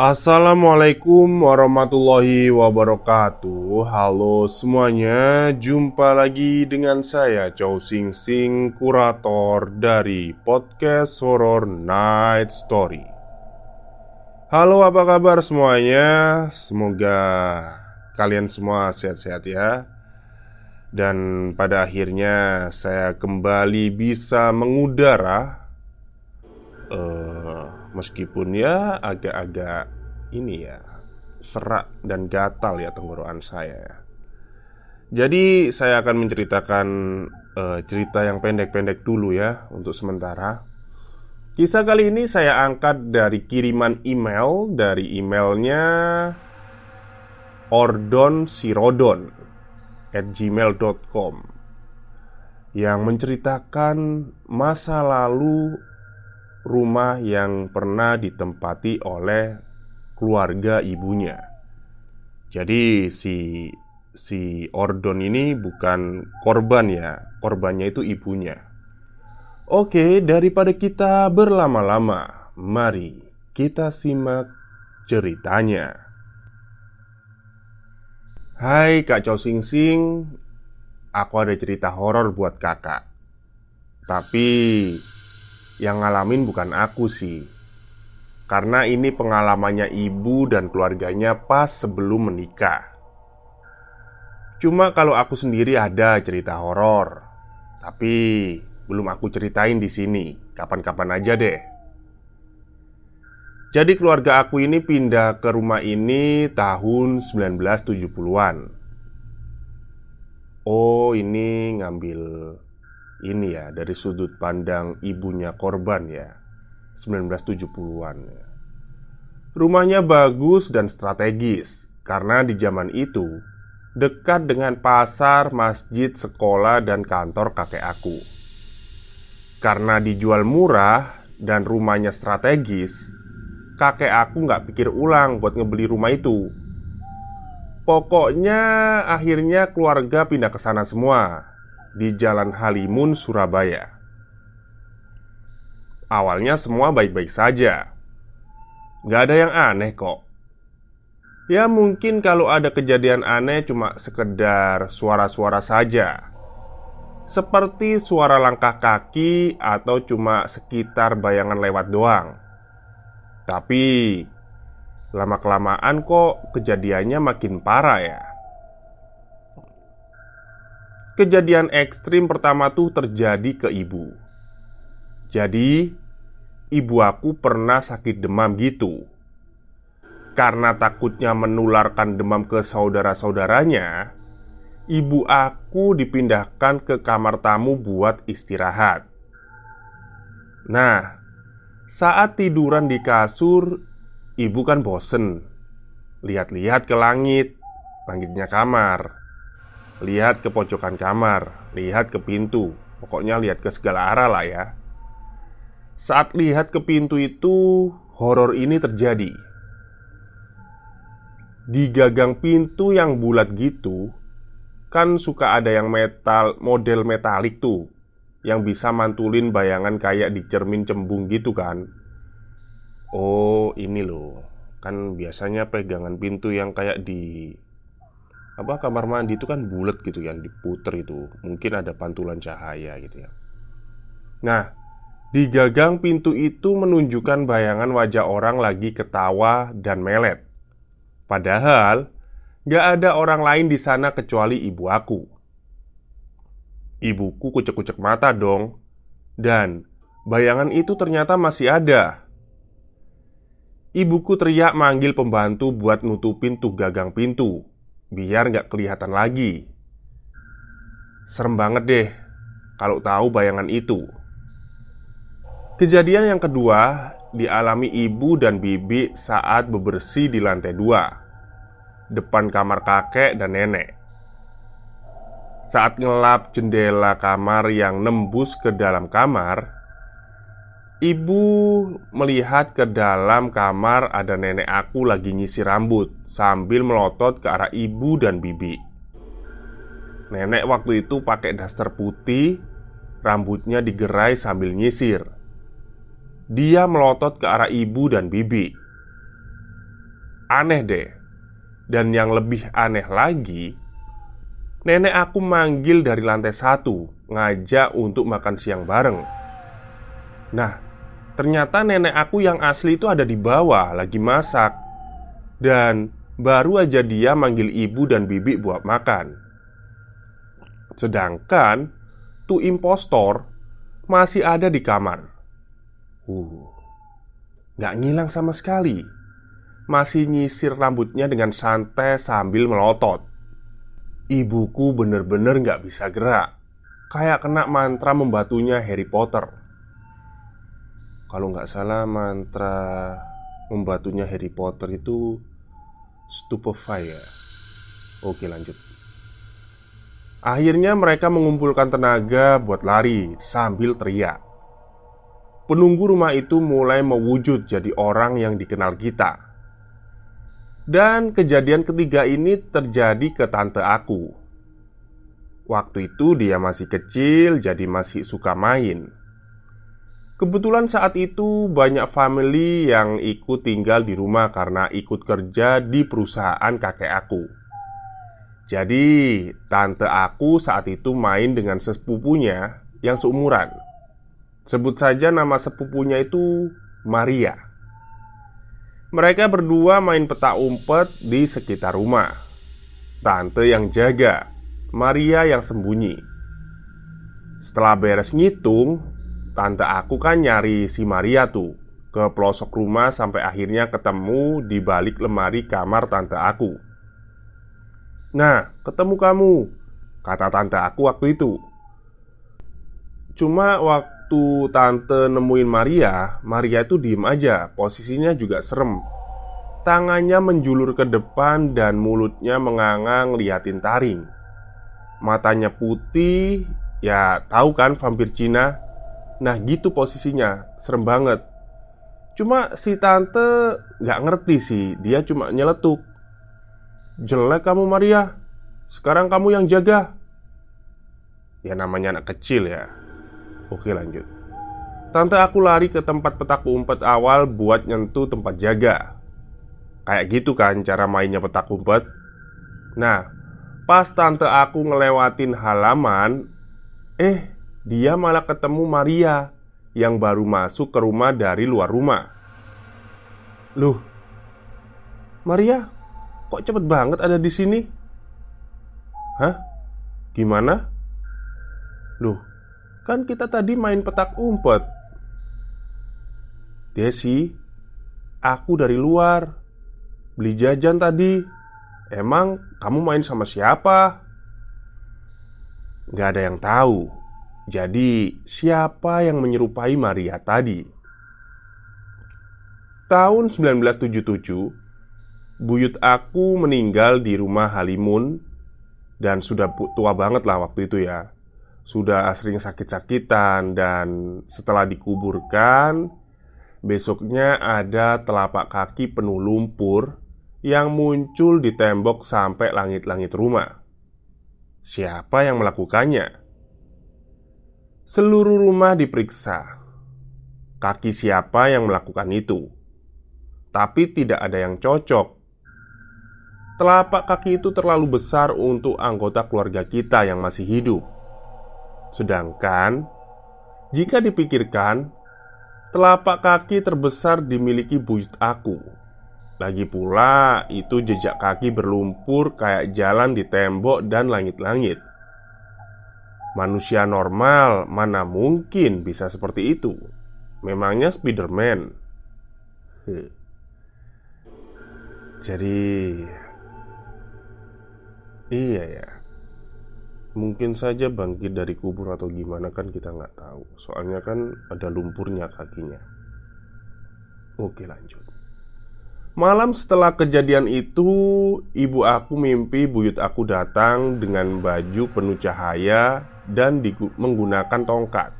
Assalamualaikum warahmatullahi wabarakatuh. Halo semuanya Jumpa lagi dengan saya Chow Sing Sing Kurator dari podcast horror Night Story. Halo apa kabar semuanya? Semoga kalian semua sehat-sehat ya. Dan pada akhirnya saya kembali bisa mengudara Eh, meskipun ya agak-agak ini ya serak dan gatal ya tenggorokan saya ya. Jadi saya akan menceritakan uh, cerita yang pendek-pendek dulu ya untuk sementara. Kisah kali ini saya angkat dari kiriman email dari emailnya Ordon Sirodon at gmail.com yang menceritakan masa lalu rumah yang pernah ditempati oleh keluarga ibunya. Jadi si si Ordon ini bukan korban ya, korbannya itu ibunya. Oke, daripada kita berlama-lama, mari kita simak ceritanya. Hai Kak Chow Sing Sing, aku ada cerita horor buat kakak. Tapi yang ngalamin bukan aku sih. Karena ini pengalamannya ibu dan keluarganya pas sebelum menikah. Cuma kalau aku sendiri ada cerita horor. Tapi belum aku ceritain di sini. Kapan-kapan aja deh. Jadi keluarga aku ini pindah ke rumah ini tahun 1970-an Oh ini ngambil ini ya dari sudut pandang ibunya korban ya 1970-an ya. Rumahnya bagus dan strategis karena di zaman itu dekat dengan pasar, masjid, sekolah, dan kantor kakek aku. Karena dijual murah dan rumahnya strategis, kakek aku nggak pikir ulang buat ngebeli rumah itu. Pokoknya akhirnya keluarga pindah ke sana semua di Jalan Halimun, Surabaya. Awalnya semua baik-baik saja, gak ada yang aneh kok. Ya, mungkin kalau ada kejadian aneh, cuma sekedar suara-suara saja, seperti suara langkah kaki atau cuma sekitar bayangan lewat doang. Tapi lama-kelamaan kok kejadiannya makin parah ya. Kejadian ekstrim pertama tuh terjadi ke ibu. Jadi, ibu aku pernah sakit demam gitu. Karena takutnya menularkan demam ke saudara-saudaranya, ibu aku dipindahkan ke kamar tamu buat istirahat. Nah, saat tiduran di kasur, ibu kan bosen lihat-lihat ke langit, langitnya kamar. Lihat ke pojokan kamar, lihat ke pintu, pokoknya lihat ke segala arah lah ya. Saat lihat ke pintu itu, horor ini terjadi. Di gagang pintu yang bulat gitu, kan suka ada yang metal, model metalik tuh, yang bisa mantulin bayangan kayak di cermin cembung gitu kan. Oh, ini loh. Kan biasanya pegangan pintu yang kayak di apa kamar mandi itu kan bulat gitu kan diputer itu. Mungkin ada pantulan cahaya gitu ya. Nah di gagang pintu itu menunjukkan bayangan wajah orang lagi ketawa dan melet. Padahal gak ada orang lain di sana kecuali ibu aku. Ibuku kucek-kucek mata dong. Dan bayangan itu ternyata masih ada. Ibuku teriak manggil pembantu buat nutupin tuh gagang pintu Biar nggak kelihatan lagi. Serem banget deh Kalau tahu bayangan itu. Kejadian yang kedua Dialami ibu dan bibi saat bebersih di lantai dua Depan kamar kakek dan nenek. Saat ngelap jendela kamar yang nembus ke dalam kamar Ibu melihat ke dalam kamar ada nenek aku lagi nyisir rambut sambil melotot ke arah ibu dan bibi. Nenek waktu itu pakai daster putih, rambutnya digerai sambil nyisir. Dia melotot ke arah ibu dan bibi. Aneh deh. Dan yang lebih aneh lagi, nenek aku manggil dari lantai satu, ngajak untuk makan siang bareng. Nah, Ternyata nenek aku yang asli itu ada di bawah lagi masak. Dan baru aja dia manggil ibu dan bibi buat makan. Sedangkan tuh impostor masih ada di kamar. Uh, gak ngilang sama sekali. Masih nyisir rambutnya dengan santai sambil melotot. Ibuku bener-bener gak bisa gerak. Kayak kena mantra membatunya Harry Potter kalau nggak salah mantra membatunya Harry Potter itu Stupefy ya. Oke lanjut. Akhirnya mereka mengumpulkan tenaga buat lari sambil teriak. Penunggu rumah itu mulai mewujud jadi orang yang dikenal kita. Dan kejadian ketiga ini terjadi ke tante aku. Waktu itu dia masih kecil jadi masih suka main Kebetulan saat itu banyak family yang ikut tinggal di rumah karena ikut kerja di perusahaan kakek aku. Jadi, tante aku saat itu main dengan sepupunya yang seumuran. Sebut saja nama sepupunya itu Maria. Mereka berdua main peta umpet di sekitar rumah. Tante yang jaga, Maria yang sembunyi. Setelah beres ngitung, Tante aku kan nyari si Maria tuh ke pelosok rumah sampai akhirnya ketemu di balik lemari kamar tante aku. "Nah, ketemu kamu," kata tante aku waktu itu. Cuma waktu tante nemuin Maria, Maria itu diem aja, posisinya juga serem. Tangannya menjulur ke depan dan mulutnya mengangang liatin taring. Matanya putih, ya tahu kan vampir Cina Nah gitu posisinya, serem banget. Cuma si tante gak ngerti sih, dia cuma nyeletuk. Jelek kamu Maria, sekarang kamu yang jaga. Ya namanya anak kecil ya. Oke lanjut. Tante aku lari ke tempat petak umpet awal buat nyentuh tempat jaga. Kayak gitu kan cara mainnya petak umpet. Nah, pas tante aku ngelewatin halaman Eh, dia malah ketemu Maria yang baru masuk ke rumah dari luar rumah. Loh, Maria, kok cepet banget ada di sini? Hah? Gimana? Loh, kan kita tadi main petak umpet. Desi, aku dari luar beli jajan tadi. Emang kamu main sama siapa? Gak ada yang tahu. Jadi, siapa yang menyerupai Maria tadi? Tahun 1977, buyut aku meninggal di rumah Halimun dan sudah tua banget lah waktu itu ya. Sudah sering sakit-sakitan dan setelah dikuburkan, besoknya ada telapak kaki penuh lumpur yang muncul di tembok sampai langit-langit rumah. Siapa yang melakukannya? Seluruh rumah diperiksa. Kaki siapa yang melakukan itu? Tapi tidak ada yang cocok. telapak kaki itu terlalu besar untuk anggota keluarga kita yang masih hidup. Sedangkan jika dipikirkan, telapak kaki terbesar dimiliki buyut aku. Lagi pula, itu jejak kaki berlumpur kayak jalan di tembok dan langit-langit. Manusia normal mana mungkin bisa seperti itu? Memangnya Spiderman? Jadi Iya ya. Mungkin saja bangkit dari kubur atau gimana kan kita nggak tahu. Soalnya kan ada lumpurnya kakinya. Oke lanjut. Malam setelah kejadian itu Ibu aku mimpi buyut aku datang dengan baju penuh cahaya Dan menggunakan tongkat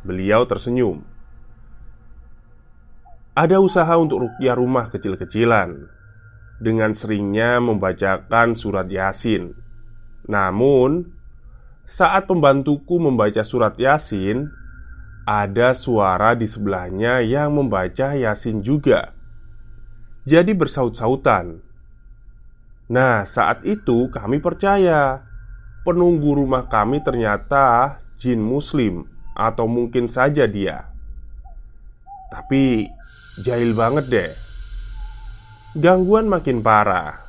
Beliau tersenyum Ada usaha untuk rukyah rumah kecil-kecilan dengan seringnya membacakan surat Yasin. Namun, saat pembantuku membaca surat Yasin, ada suara di sebelahnya yang membaca Yasin juga. Jadi bersaut-sautan. Nah, saat itu kami percaya penunggu rumah kami ternyata jin muslim atau mungkin saja dia. Tapi jahil banget deh. Gangguan makin parah.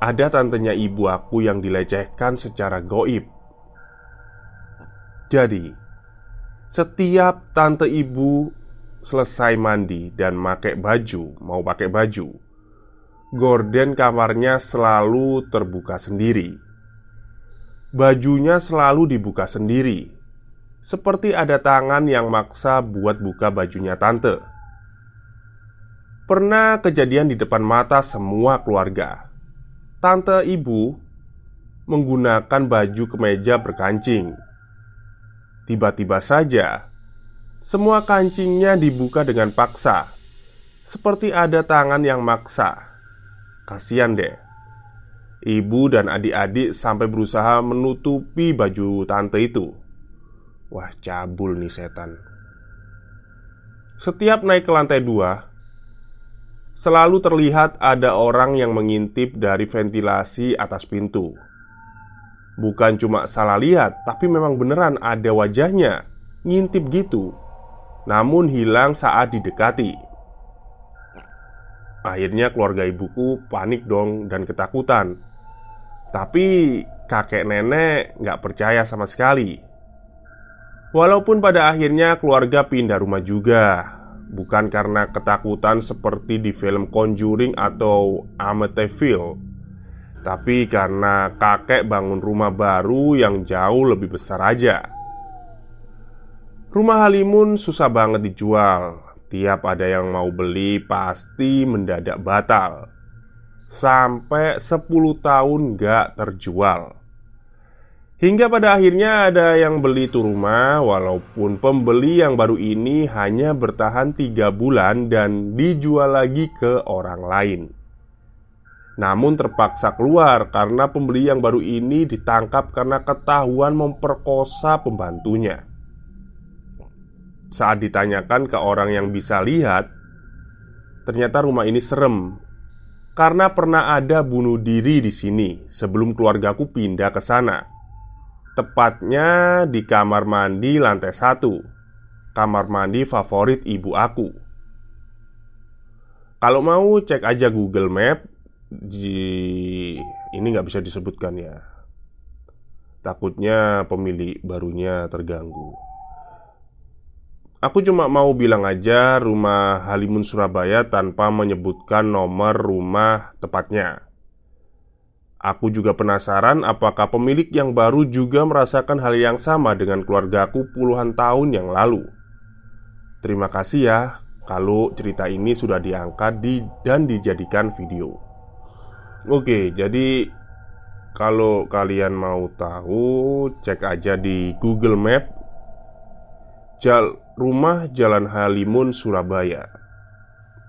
Ada tantenya ibu aku yang dilecehkan secara goib. Jadi, setiap tante ibu selesai mandi dan pakai baju, mau pakai baju, gorden kamarnya selalu terbuka sendiri. Bajunya selalu dibuka sendiri, seperti ada tangan yang maksa buat buka bajunya tante. Pernah kejadian di depan mata semua keluarga. Tante ibu menggunakan baju kemeja berkancing. Tiba-tiba saja, semua kancingnya dibuka dengan paksa, seperti ada tangan yang maksa. Kasihan deh. Ibu dan adik-adik sampai berusaha menutupi baju tante itu. Wah, cabul nih setan. Setiap naik ke lantai dua, Selalu terlihat ada orang yang mengintip dari ventilasi atas pintu. Bukan cuma salah lihat, tapi memang beneran ada wajahnya ngintip gitu. Namun hilang saat didekati. Akhirnya keluarga ibuku panik dong dan ketakutan. Tapi kakek nenek nggak percaya sama sekali. Walaupun pada akhirnya keluarga pindah rumah juga bukan karena ketakutan seperti di film Conjuring atau Amityville, tapi karena kakek bangun rumah baru yang jauh lebih besar aja. Rumah Halimun susah banget dijual. Tiap ada yang mau beli pasti mendadak batal. Sampai 10 tahun gak terjual. Hingga pada akhirnya ada yang beli tuh rumah Walaupun pembeli yang baru ini hanya bertahan tiga bulan dan dijual lagi ke orang lain. Namun terpaksa keluar karena pembeli yang baru ini ditangkap karena ketahuan memperkosa pembantunya. Saat ditanyakan ke orang yang bisa lihat Ternyata rumah ini serem Karena pernah ada bunuh diri di sini sebelum keluargaku pindah ke sana. Tepatnya di kamar mandi lantai satu. Kamar mandi favorit ibu aku. Kalau mau cek aja Google Map di... Ini nggak bisa disebutkan ya. Takutnya pemilik barunya terganggu Aku cuma mau bilang aja rumah Halimun Surabaya tanpa menyebutkan nomor rumah tepatnya Aku juga penasaran apakah pemilik yang baru juga merasakan hal yang sama dengan keluargaku puluhan tahun yang lalu. Terima kasih ya kalau cerita ini sudah diangkat di, dan dijadikan video. Oke, jadi kalau kalian mau tahu, cek aja di Google Map Jal Rumah Jalan Halimun Surabaya.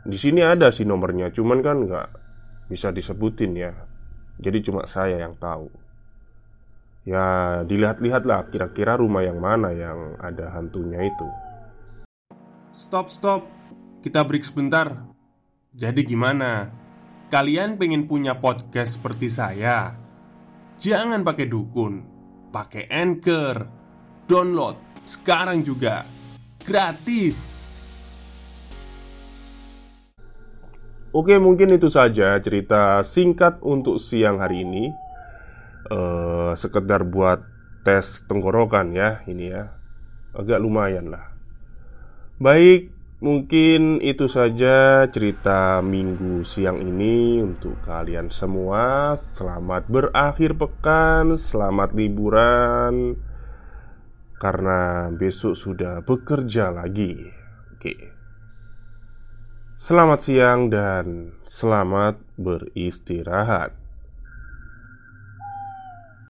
Di sini ada sih nomornya, cuman kan nggak bisa disebutin ya. Jadi cuma saya yang tahu Ya dilihat-lihatlah kira-kira rumah yang mana yang ada hantunya itu Stop stop Kita break sebentar Jadi gimana? Kalian pengen punya podcast seperti saya? Jangan pakai dukun, pakai Anchor. Download sekarang juga. Gratis. Oke, mungkin itu saja cerita singkat untuk siang hari ini. Eh, sekedar buat tes tenggorokan ya, ini ya. Agak lumayan lah. Baik, mungkin itu saja cerita minggu siang ini untuk kalian semua. Selamat berakhir pekan, selamat liburan. Karena besok sudah bekerja lagi. Oke. Selamat siang dan selamat beristirahat.